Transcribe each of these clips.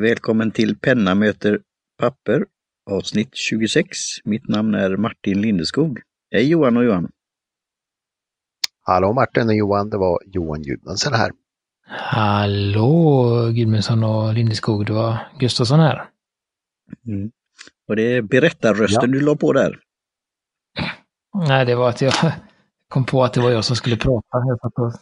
Välkommen till Penna möter papper avsnitt 26. Mitt namn är Martin Lindeskog. Hej Johan och Johan! Hallå Martin och Johan, det var Johan Gudmundsson här. Hallå Gudmundsson och Lindeskog, det var Gustafsson här. Mm. Och det är berättarrösten ja. du la på där? Nej, det var att jag kom på att det var jag som skulle prata. Jag satt och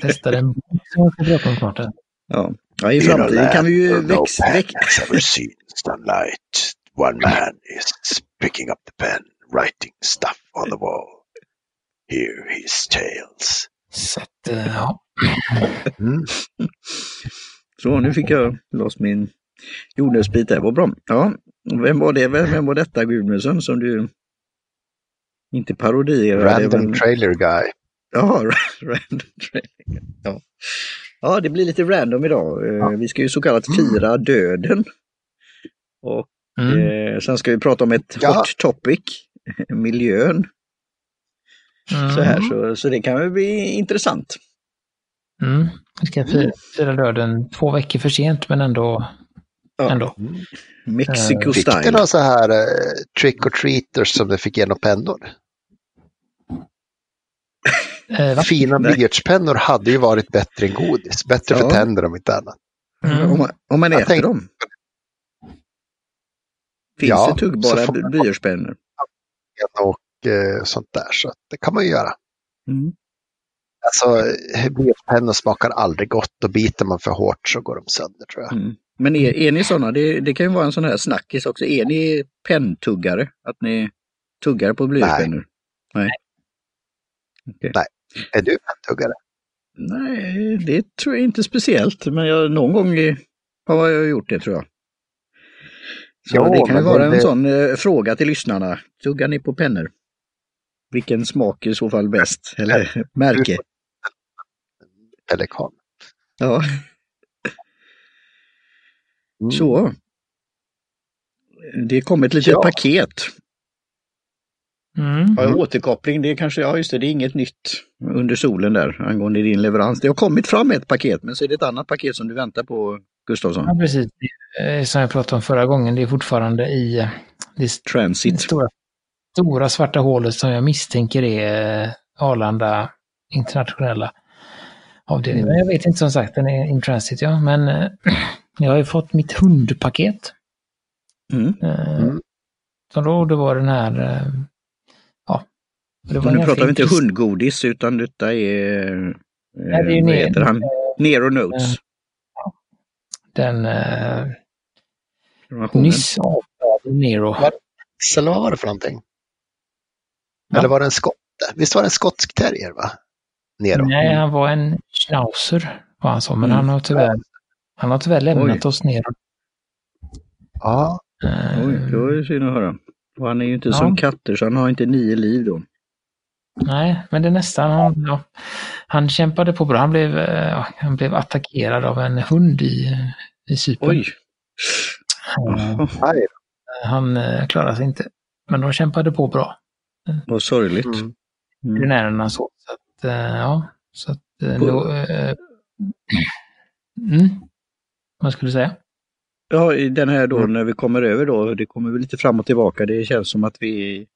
testade en bok som jag ska prata om snart. Ja. Ja, i framtiden kan vi ju växa... Väx ever seen sunlight. One man is picking up the pen, writing stuff on the wall. Hear his tales. Så att, eh, ja. Mm. Så, nu fick jag loss min jordnötsbit där, vad bra. Ja, vem var det? Vem var detta Gudmundsson som du inte parodierade? Random men... trailer guy. Ja, random trailer ja. Ja, det blir lite random idag. Eh, ja. Vi ska ju så kallat fira döden. Och mm. eh, sen ska vi prata om ett ja. hot topic, miljön. Mm. Så, här, så, så det kan väl bli intressant. Mm. Vi ska fira, fira döden två veckor för sent men ändå Ja. Ändå. Mm. Mexico uh, style. Fick du några så här uh, trick or treaters som du fick genom pennor? Uh, Fina blyertspennor hade ju varit bättre än godis. Bättre ja. för tänder om inte annat. Mm. Om, man, om man äter tänkte... dem. Finns ja, det tuggbara blyertspennor? Och uh, sånt där, så det kan man ju göra. Mm. Alltså, blyertspennor smakar aldrig gott och biter man för hårt så går de sönder tror jag. Mm. Men är, är ni sådana, det, det, kan ju vara en sån här snackis också, är ni penntuggare? Att ni tuggar på blyertspennor? Nej. Nej. Okay. Nej. Är du penntuggare? Nej, det tror jag inte speciellt, men jag, någon gång har jag gjort det tror jag. Så jo, det kan ju vara det... en sån eh, fråga till lyssnarna. Tuggar ni på pennor? Vilken smak är i så fall bäst? Eller märke? Pelikan. Ja. Mm. Så. Det kom ett litet ja. paket. Mm. Ja, återkoppling, det är kanske, ja just det, det är inget nytt under solen där angående din leverans. Det har kommit fram ett paket, men så är det ett annat paket som du väntar på, Gustavsson. Ja, precis. Som jag pratade om förra gången, det är fortfarande i eh, det Transit. Stora, stora svarta hålet som jag misstänker är eh, Arlanda internationella avdelningen. Mm. Jag vet inte som sagt, den är in transit ja, men eh, jag har ju fått mitt hundpaket. Mm. Mm. Så då det var den här, eh, nu pratar vi inte hundgodis utan detta är, Nej, det är vad heter han? Nero Notes. Den eh, nyss avfärdade Nero. Eller vad var det för någonting? Ja. Eller var det en skotte? Visst var det en skotsk terrier va? Nero. Nej, han var en schnauzer var han så, men mm. han har tyvärr han har tyvärr lämnat Oj. oss ner. Ja. Uh, Oj, det var ju synd att höra. Och han är ju inte ja. som katter så han har inte nio liv då. Nej, men det är nästan, han, ja, han kämpade på bra. Han blev, uh, han blev attackerad av en hund i, i Cypern. Oj! Uh, han uh, klarade sig inte. Men de kämpade på bra. Vad sorgligt. Mm. Veterinärerna så. så att, ja, så att, då, mm. Vad skulle du säga? Ja, i den här då mm. när vi kommer över då, det kommer väl lite fram och tillbaka. Det känns som att vi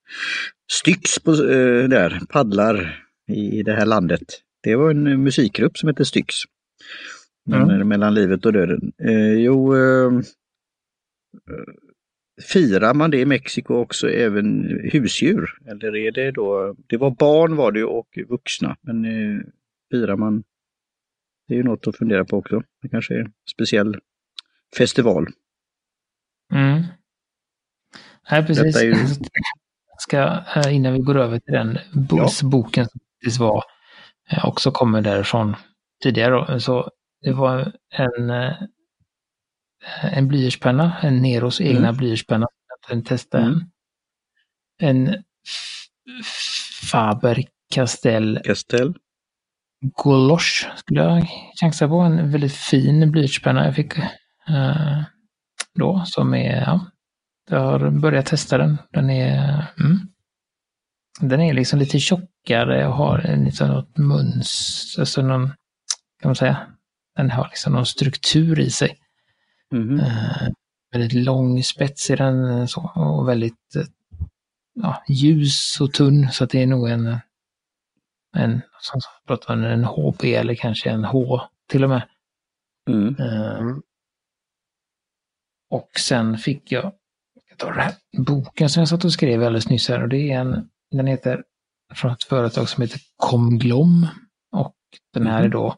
Styx på, äh, där, paddlar i, i det här landet. Det var en musikgrupp som hette Styx. Mm. Mellan livet och döden. Eh, jo, eh, firar man det i Mexiko också även husdjur? Eller är det då, det var barn var det och vuxna, men eh, firar man det är ju något att fundera på också. Det kanske är en speciell festival. Mm. Nej, precis. Ju... Ska, eh, innan vi går över till den boken som faktiskt var, eh, också kommer därifrån tidigare. Så det var en, eh, en blyertspenna, en Neros egna mm. blyertspenna. Den testade mm. en Faber Castell. Castell. Golosh skulle jag chansa på. En väldigt fin blyertspenna jag fick uh, då som är, ja, jag har börjat testa den. Den är, mm, den är liksom lite tjockare och har en liksom något muns, alltså någon, kan man säga, den har liksom någon struktur i sig. Mm. Uh, väldigt lång spets i den så, och väldigt ja, ljus och tunn så att det är nog en, en, som pratar om en HP eller kanske en H till och med. Mm. Uh, och sen fick jag, jag tar den här boken som jag satt och skrev alldeles nyss här och det är en, den heter från ett företag som heter Komglom. Och den här är mm-hmm. då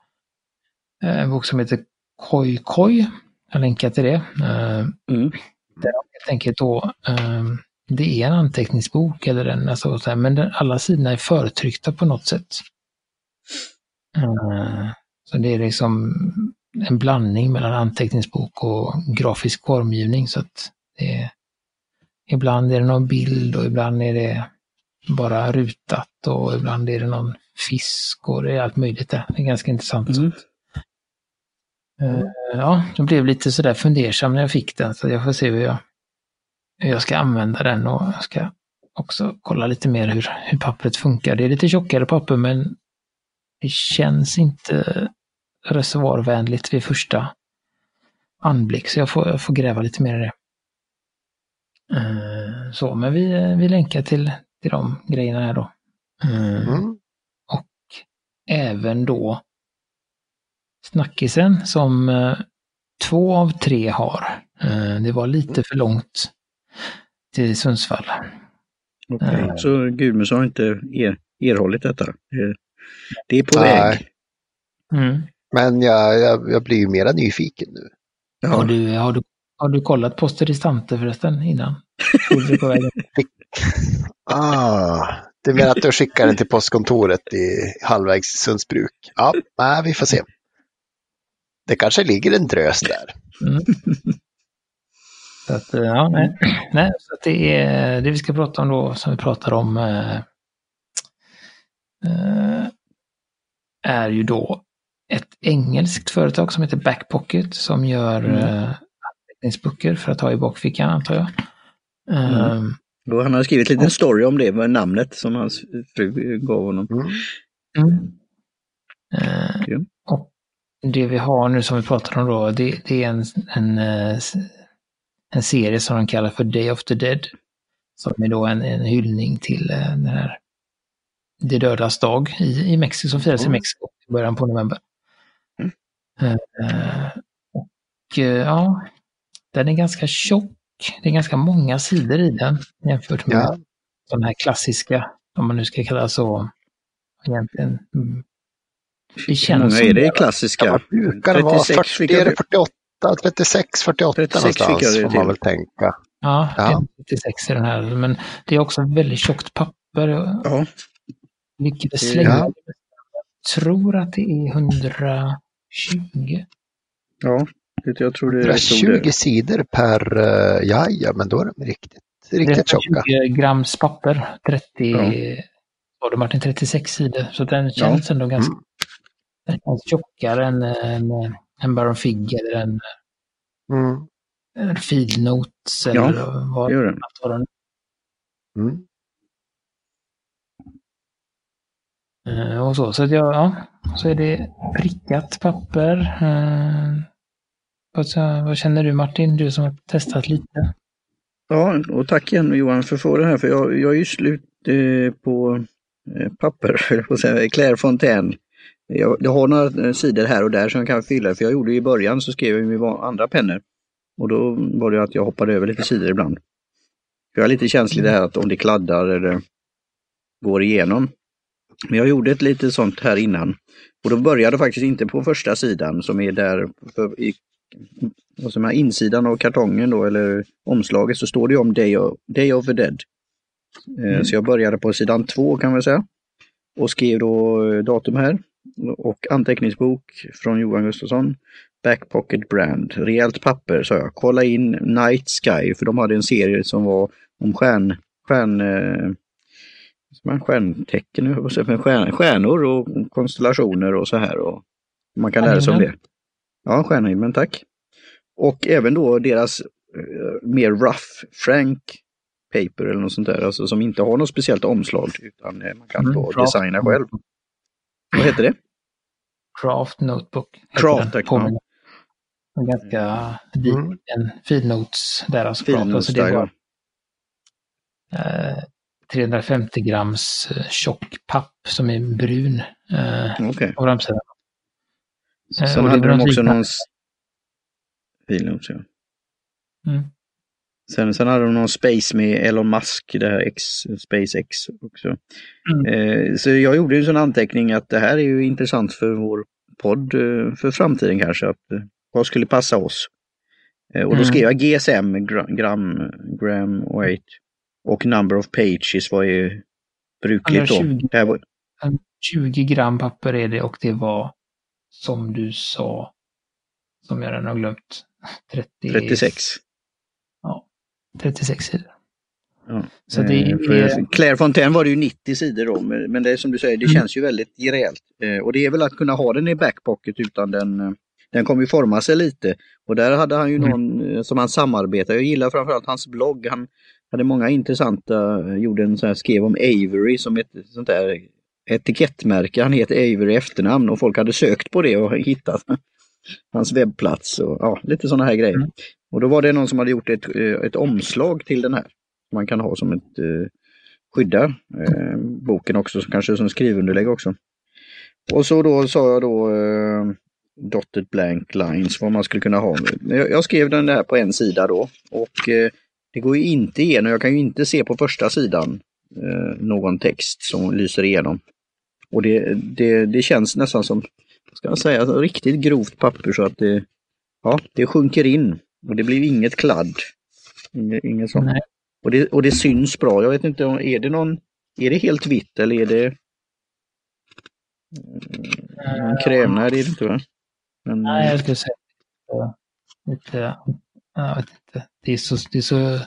eh, en bok som heter Koi Koi. Jag länkar till det. Uh, mm. Där helt enkelt då um, det är en anteckningsbok eller en, alltså, så här, men alla sidorna är förtryckta på något sätt. Uh, så det är liksom en blandning mellan anteckningsbok och grafisk formgivning. Så att det är, ibland är det någon bild och ibland är det bara rutat och ibland är det någon fisk och det är allt möjligt där. Det är ganska intressant. Mm. Uh, ja, jag blev lite sådär fundersam när jag fick den så jag får se hur jag hur jag ska använda den och jag ska också kolla lite mer hur, hur pappret funkar. Det är lite tjockare papper men det känns inte reservoarvänligt vid första anblick så jag får, jag får gräva lite mer i det. Uh, så, men vi, vi länkar till, till de grejerna här då. Uh, mm. Och även då snackisen som uh, två av tre har. det var lite för långt till Sundsvall. Okay. uh, så Gudmundsson har inte er, erhållit detta? Det är på Nej. väg? Mm. Men jag, jag, jag blir ju mera nyfiken nu. Ja. Har, du, har, du, har du kollat Poster Distante förresten innan? ah, du menar att du skickar den till postkontoret i halvvägs Sundsbruk? Ja, nej, vi får se. Det kanske ligger en drös där. Mm. Så att, eh, ja, nej. nej så det är det vi ska prata om då, som vi pratar om, eh, eh, är ju då ett engelskt företag som heter Backpocket som gör mm. eh, för att ha i bakfickan antar jag. Mm. Um, då han har skrivit en liten story om det med namnet som hans fru gav honom. Mm. Mm. Uh, ja. Och det vi har nu som vi pratar om då, det, det är en, en en serie som de kallar för Day of the Dead. Som är då en, en hyllning till uh, den här Det dödas dag i, i Mexiko, som firas mm. i Mexiko i början på november. Uh, och uh, ja, den är ganska tjock. Det är ganska många sidor i den jämfört med ja. de här klassiska, om man nu ska kalla så, egentligen. Mm. Det känns Hur många är det klassiska? Ja, brukar det vara 40 eller 48? 36, 48 36 någonstans får man väl tänka. Ja, ja. 36 är den här. Men det är också väldigt tjockt papper. Ja. Vilket är slängt. Ja. Jag tror att det är 120. Ja, jag tror det är 120 sidor per, uh, ja, ja, men då är de riktigt, riktigt tjocka. 20 grams papper, 30, ja. var det Martin, 36 sidor. Så den känns ja. ändå ganska mm. den känns tjockare än, än en Baron Fig eller en, mm. Field Notes eller ja, vad gör den. Vad mm. Uh, Eh, och så, så att jag, ja, så är det prickat papper. Eh, vad, känner du Martin, du som har testat lite? Ja, och tack igen Johan för frågan här, för jag, jag är ju slut eh, på eh, papper, på säga, Claire Fontaine jag, jag har några eh, sidor här och där som jag kan fylla, för jag gjorde i början så skrev jag med andra pennor. Och då var det att jag hoppade över lite sidor ibland. jag är lite känslig det här att om det kladdar eller går igenom. Men jag gjorde ett lite sånt här innan. Och då började faktiskt inte på första sidan som är där för, i och som är insidan av kartongen då, eller omslaget, så står det om Day of, Day of the Dead. Eh, mm. Så jag började på sidan två kan man säga. Och skrev då eh, datum här och anteckningsbok från Johan Gustafsson. Backpocket Brand, rejält papper sa jag. Kolla in Night Sky, för de hade en serie som var om stjärn, stjärn, eh, stjärntecken, stjärn, stjärnor och konstellationer och så här. Och man kan lära sig om det. Ja, stjärnhimlen, tack. Och även då deras eh, mer rough Frank paper eller något sånt där, alltså som inte har något speciellt omslag utan eh, man kan mm, designa själv. Vad heter det? Craft Notebook. Craft, tack. Ja. En ganska mm. en filnots där alltså. Filnots där, det var, eh, 350 grams eh, tjock papp som är brun. Eh, okay. På framsidan. Eh, Sen hade de också någon... Filnots, ja. Mm. Sen, sen hade de någon Space med Elon Musk, det här X, SpaceX också. Mm. Eh, så jag gjorde en sån anteckning att det här är ju intressant för vår podd eh, för framtiden kanske. Att, eh, vad skulle passa oss? Eh, och då mm. skrev jag GSM, gram, gram weight och number of pages vad är brukligt då. 20, 20 gram papper är det och det var som du sa, som jag redan har glömt, 30, 36. Ja, 36 sidor. Ja. Så det är... Claire Fontaine var det ju 90 sidor då, men det är som du säger, det mm. känns ju väldigt rejält. Och det är väl att kunna ha den i backpocket utan den den kommer ju forma sig lite. Och där hade han ju mm. någon eh, som han samarbetar. Jag gillar framförallt hans blogg. Han hade många intressanta, eh, gjorde en sån här, skrev om Avery som ett sånt där etikettmärke. Han heter Avery i efternamn och folk hade sökt på det och hittat hans webbplats och ja, lite sådana här grejer. Mm. Och då var det någon som hade gjort ett, eh, ett omslag till den här. Man kan ha som ett eh, skydda eh, boken också, kanske som skrivunderlägg också. Och så då sa jag då eh, dotted blank lines, vad man skulle kunna ha. Jag, skrev den där på en sida då och eh, det går ju inte igenom, jag kan ju inte se på första sidan eh, någon text som lyser igenom. Och det, det, det känns nästan som, ska jag säga, riktigt grovt papper så att det, ja, det sjunker in och det blir inget kladd. Inget, inget sånt. Och det, och det syns bra. Jag vet inte, är det någon, är det helt vitt eller är det någon kräm? Nej, det är det inte va? Men, Nej, jag skulle säga lite, jag vet inte. Det är så, det är så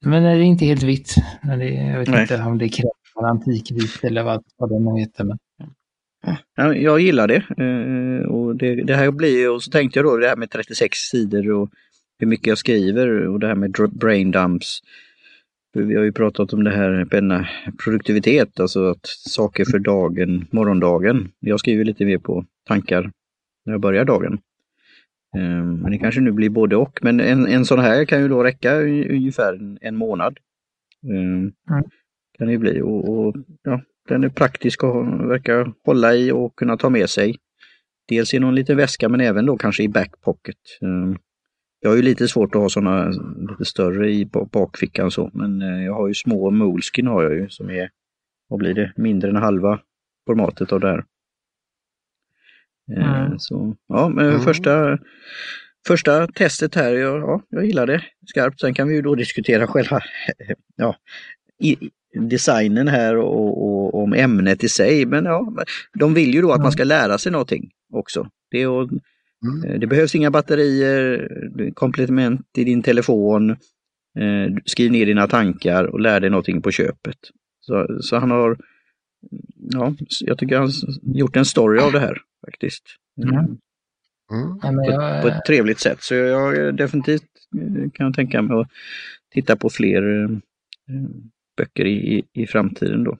men det är inte helt vitt. Det, jag vet Nej. inte om det kräver antikvitt eller vad, vad nu heter. Men... Ja, jag gillar det. Eh, och det, det här blir och så tänkte jag då det här med 36 sidor och hur mycket jag skriver och det här med brain dumps. Vi har ju pratat om det här med produktivitet, alltså att saker för dagen, morgondagen. Jag skriver lite mer på tankar när jag börjar dagen. Ehm, men det kanske nu blir både och. Men en, en sån här kan ju då räcka ungefär en, en månad. Mm. Kan det bli. Och, och, ja, den är praktisk och verkar hålla i och kunna ta med sig. Dels i någon liten väska men även då kanske i backpocket. Ehm, jag har ju lite svårt att ha sådana lite större i bakfickan så, men eh, jag har ju små Moleskin har jag ju som är, vad blir det, mindre än halva formatet av det här. Mm. Så, ja, men mm. första, första testet här, ja, ja, jag gillar det skarpt. Sen kan vi ju då diskutera själva ja, i, designen här och, och, om ämnet i sig. Men ja, de vill ju då att man ska lära sig någonting också. Det, och, mm. Eh, det behövs inga batterier, komplement i din telefon, eh, skriv ner dina tankar och lär dig någonting på köpet. Så, så han har, ja, jag tycker han har gjort en story av det här faktiskt. Mm. Mm. På, jag... på, ett trevligt sätt. Så jag definitivt eh, kan tänka mig att titta på fler äh, böcker i, i framtiden då.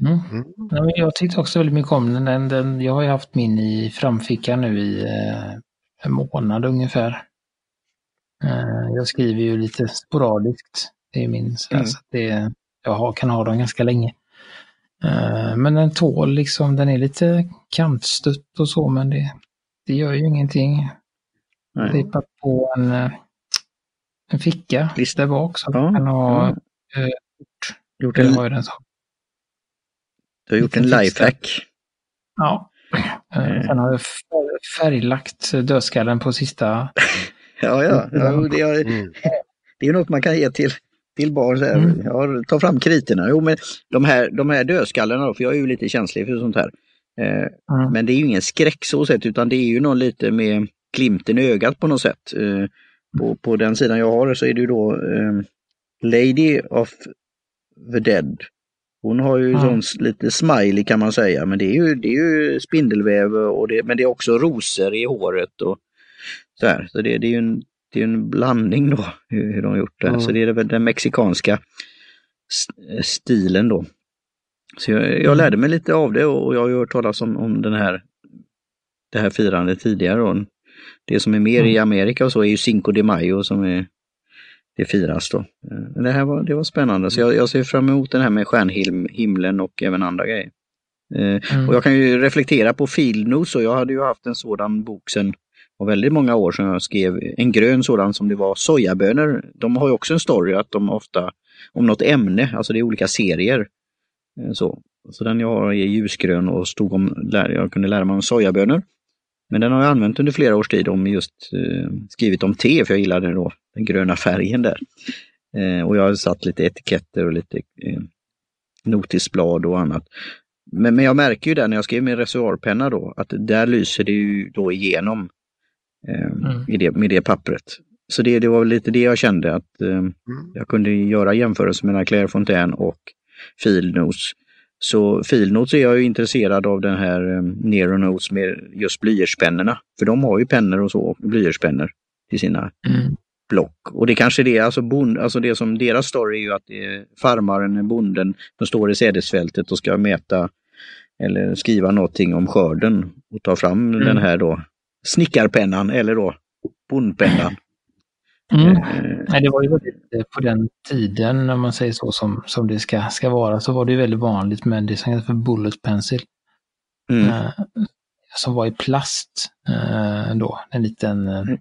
Mm. Mm. jag tyckte också väldigt mycket om den. den, den jag har ju haft min i framfickan nu i eh, en månad ungefär. Eh, jag skriver ju lite sporadiskt. Det är min, så, mm. så det, jag har, kan ha dem ganska länge. Eh, men den tål liksom, den är lite kantstött och så, men det, det gör ju ingenting. Nej. Tejpa på en, eh, en ficka Visst. där bak så att ja. kan ha ja. eh, gjort en, har den så. Du har gjort en lifehack. Ja. Eh. Sen har jag färglagt dödskallen på sista. ja, ja. ja det, är, mm. det är något man kan ge till till barn. Så här, mm. ja, ta fram kriterna. Jo, men de här, de här dödskallarna, då, för jag är ju lite känslig för sånt här. Eh, mm. Men det är ju ingen skräck så sett, utan det är ju någon lite med glimten i ögat på något sätt. Eh, på, på den sidan jag har så är det ju då eh, Lady of the Dead. Hon har ju mm. sån lite smiley kan man säga, men det är ju, det är ju spindelväv och det, men det är också rosor i håret och så här. Så det, det är ju en det är en blandning då hur, hur de har gjort det. Mm. Så det är väl den mexikanska stilen då. Så jag, jag, lärde mig lite av det och jag har ju hört talas om, om den här, det här firandet tidigare. Då. Det som är mer mm. i Amerika och så är ju Cinco de Mayo som är det firas då. Men det här var, det var spännande, så jag, jag ser fram emot den här med stjärnhimlen och även andra grejer. Mm. Och jag kan ju reflektera på Filnos och jag hade ju haft en sådan bok sedan och väldigt många år sedan jag skrev en grön sådan som det var sojabönor. De har ju också en story att de ofta, om något ämne, alltså det är olika serier. Eh, så, så den jag har är ljusgrön och stod om, jag kunde lära mig om sojabönor. Men den har jag använt under flera års tid om just eh, skrivit om te, för jag gillade då den gröna färgen där. Eh, och jag har satt lite etiketter och lite eh, notisblad och annat. Men, men jag märker ju där när jag skrev min reservoarpenna då, att där lyser det ju då igenom mm. i det, med det pappret. Så det, det var lite det jag kände, att eh, mm. jag kunde göra jämförelser mellan Claire Fontaine och Filnos. Så Filnotes är jag ju intresserad av den här eh, Nero Notes med just blyertspennorna. För de har ju pennor och så, blyertspennor till sina mm. block. Och det kanske är det, alltså, bond, alltså det som deras story är ju att det är farmaren, bonden, som står i sädesfältet och ska mäta eller skriva någonting om skörden och ta fram mm. den här då snickarpennan eller då bondpennan. Mm. Eh, Nej, det var ju väldigt, eh, på den tiden, när man säger så, som, som det ska, ska vara, så var det väldigt vanligt med det som heter för bullet pencil. Mm. Eh, som var i plast eh, då, en liten, eh, mm.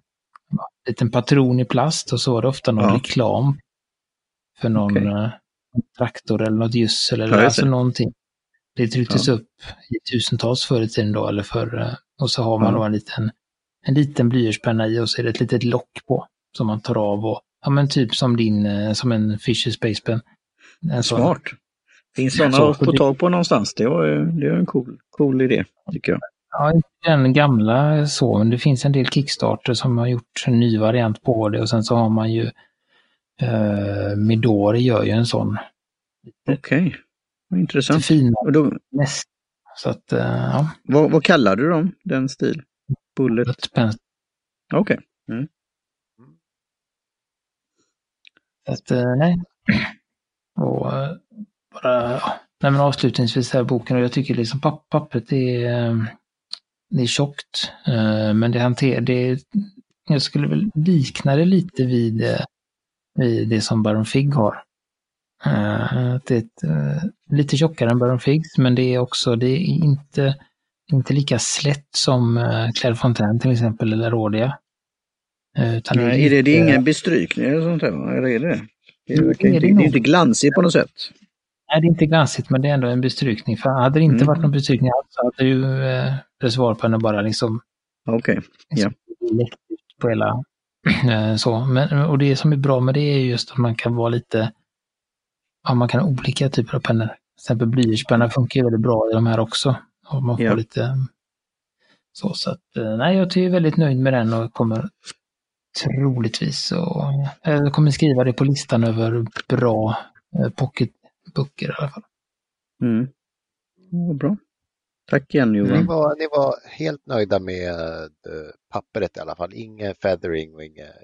liten patron i plast och så var det ofta någon ja. reklam för någon okay. Eh, traktor eller något gödsel eller ja, alltså någonting. Det trycktes ja. upp i tusentals förr i tiden då, eller för, och så har man då en liten, en liten blyertspenna i och så är det ett litet lock på som man tar av och, ja men typ som din, eh, som en Fisher Space Pen. En Smart. Finns sådana så, att få tag på någonstans? Det var, det var en cool, cool idé, tycker jag. Ja, den gamla så, men det finns en del Kickstarter som har gjort en ny variant på det och sen så har man ju eh, Midori gör ju en sån. Okej, okay. Intressant. Fina och då... näst. Så att, eh, ja. Vad, vad kallar du dem, den stil? Bullet? Bullet Okej. Okay. Mm. att, eh, nej. Och eh, bara, nej men avslutningsvis här boken och jag tycker liksom papp pappret är, det är tjockt. Men det hanterar, det, jag skulle väl likna det lite vid, vid det som Baron Fig har. Det är ett, lite tjockare än Baron Figs, men det är också, det är inte, inte lika slätt som Claire Fontaine till exempel, eller Rådia. Eh, utan Nej, det är, det, det är ingen bestrykning eller sånt här? Eller är det det? Det är, det, är, det är inte glansigt på något sätt? Nej, det är inte glansigt men det är ändå en bestrykning. För hade det inte mm. varit någon bestrykning alls så hade ju eh, reservoarpennan bara liksom... Okej, okay. Läckt ut på hela... Eh, så. Men, och det som är bra med det är just att man kan vara lite... Ja, man kan ha olika typer av pennor. Till exempel blyertspenna funkar ju väldigt bra i de här också. Och man får ja. lite... Så, så att, eh, nej, jag är väldigt nöjd med den och kommer Troligtvis så. Jag kommer skriva det på listan över bra eh, pocketböcker i alla fall. Mm. Bra. Tack igen Johan. Ni var, ni var helt nöjda med pappret i alla fall. Inget feathering och inget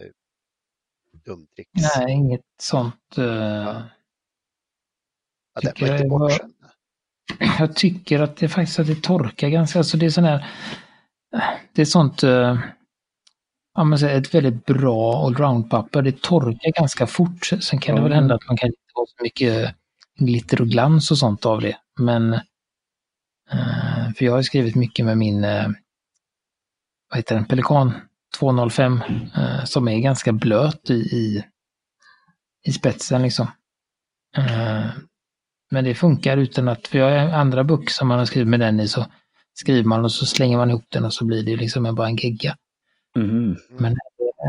dumtricks? Nej, inget sånt. Uh, ja. Ja, det var inte bort sen. Jag tycker att det faktiskt att det torkar ganska, alltså det är sån här, det är sånt uh, ja, men ett väldigt bra allround-papper. Det torkar ganska fort. Sen kan det väl hända att man kan inte ha så mycket glitter och glans och sånt av det. Men eh, för jag har skrivit mycket med min eh, vad heter den, Pelikan 205 eh, som är ganska blöt i, i, i spetsen liksom. Men det funkar utan att, för jag har andra böcker som man har skrivit med den i så skriver man och så slänger man ihop den och så blir det liksom bara en gegga. Mm. Men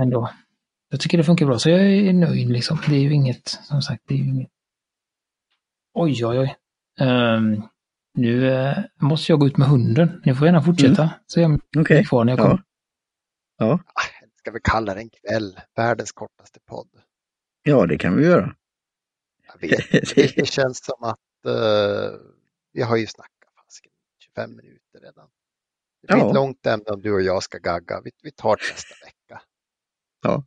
ändå, jag tycker det funkar bra så jag är nöjd liksom. Det är ju inget, som sagt, det är ju inget. Oj, oj, oj. Um, nu uh, måste jag gå ut med hunden. Ni får gärna fortsätta. Mm. Så jag är okay. kvar när jag kommer. Ja. ja. Ah, ska vi kalla det en kväll? Världens kortaste podd. Ja, det kan vi göra. Jag vet. Det känns som att uh, vi har ju snackat 25 minuter redan. Det blir ja. ett långt ämne om du och jag ska gagga. Vi, vi tar det nästa vecka. Ja.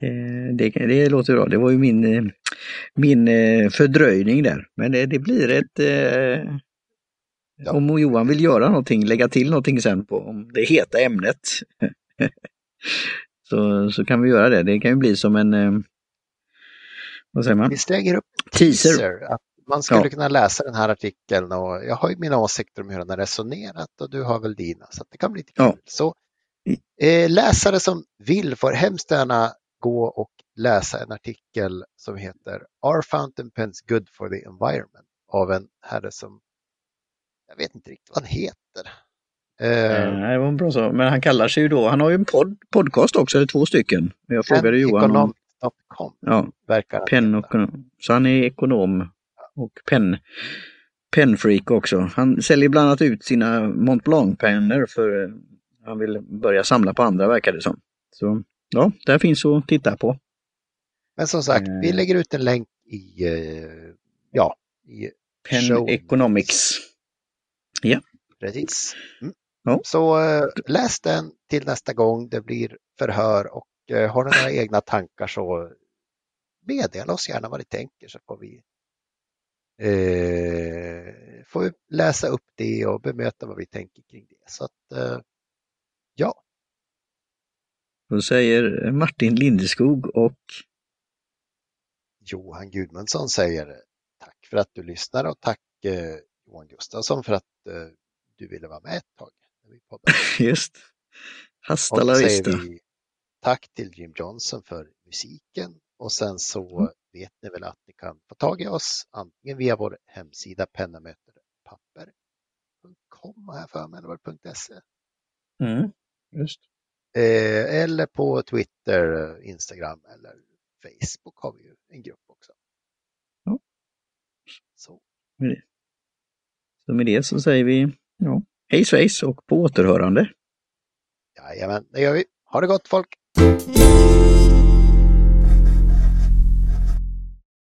Det, det, det, låter bra. Det var ju min, eh, min eh, fördröjning där. Men det, det blir ett, eh, Ja. Om Johan vill göra någonting, lägga till någonting sen på om det heta ämnet. så, så kan vi göra det. Det kan ju bli som en, eh, vad säger man? Vi slänger upp teaser. teaser att man skulle ja. kunna läsa den här artikeln och jag har ju mina åsikter om hur den har resonerat och du har väl dina. Så det kan bli lite kul. Ja. Så eh, läsare som vill får hemskt gärna gå och läsa en artikel som heter Are fountain pens good for the environment? av en herre som jag vet inte riktigt vad han heter. Eh, Nej, det var en bra så. Men han kallar sig ju då, han har ju en podd, podcast också, eller två stycken. Jag frågade Johan om... Ja, verkar pen Så han är ekonom och pen, penfreak också. Han säljer bland annat ut sina Mont Blanc-pennor för eh, han vill börja samla på andra verkar det som. Så ja, där finns att titta på. Men som sagt, vi eh. lägger ut en länk i, eh, ja, i Pen show. Economics. Ja. Precis. Mm. Ja. Så läs den till nästa gång det blir förhör och har ni några egna tankar så meddela oss gärna vad ni tänker så får vi eh, får vi läsa upp det och bemöta vad vi tänker kring det. Så att, eh, ja. Då säger Martin Lindeskog och Johan Gudmundsson säger tack för att du lyssnar och tack eh, Johan Gustafsson för att eh, du ville vara med ett tag. Just. Hasta la vista. Tack till Jim Johnson för musiken och sen så mm vet ni väl att ni kan få tag i oss antingen via vår hemsida pennamöterpapper.com för mig, eller .se. Mm, just. Eh, eller på Twitter, Instagram eller Facebook har vi ju en grupp också. Ja. Så. Så med det så säger vi ja, hej svejs och på återhörande. Jajamän, det gör vi. Ha det gott folk! Música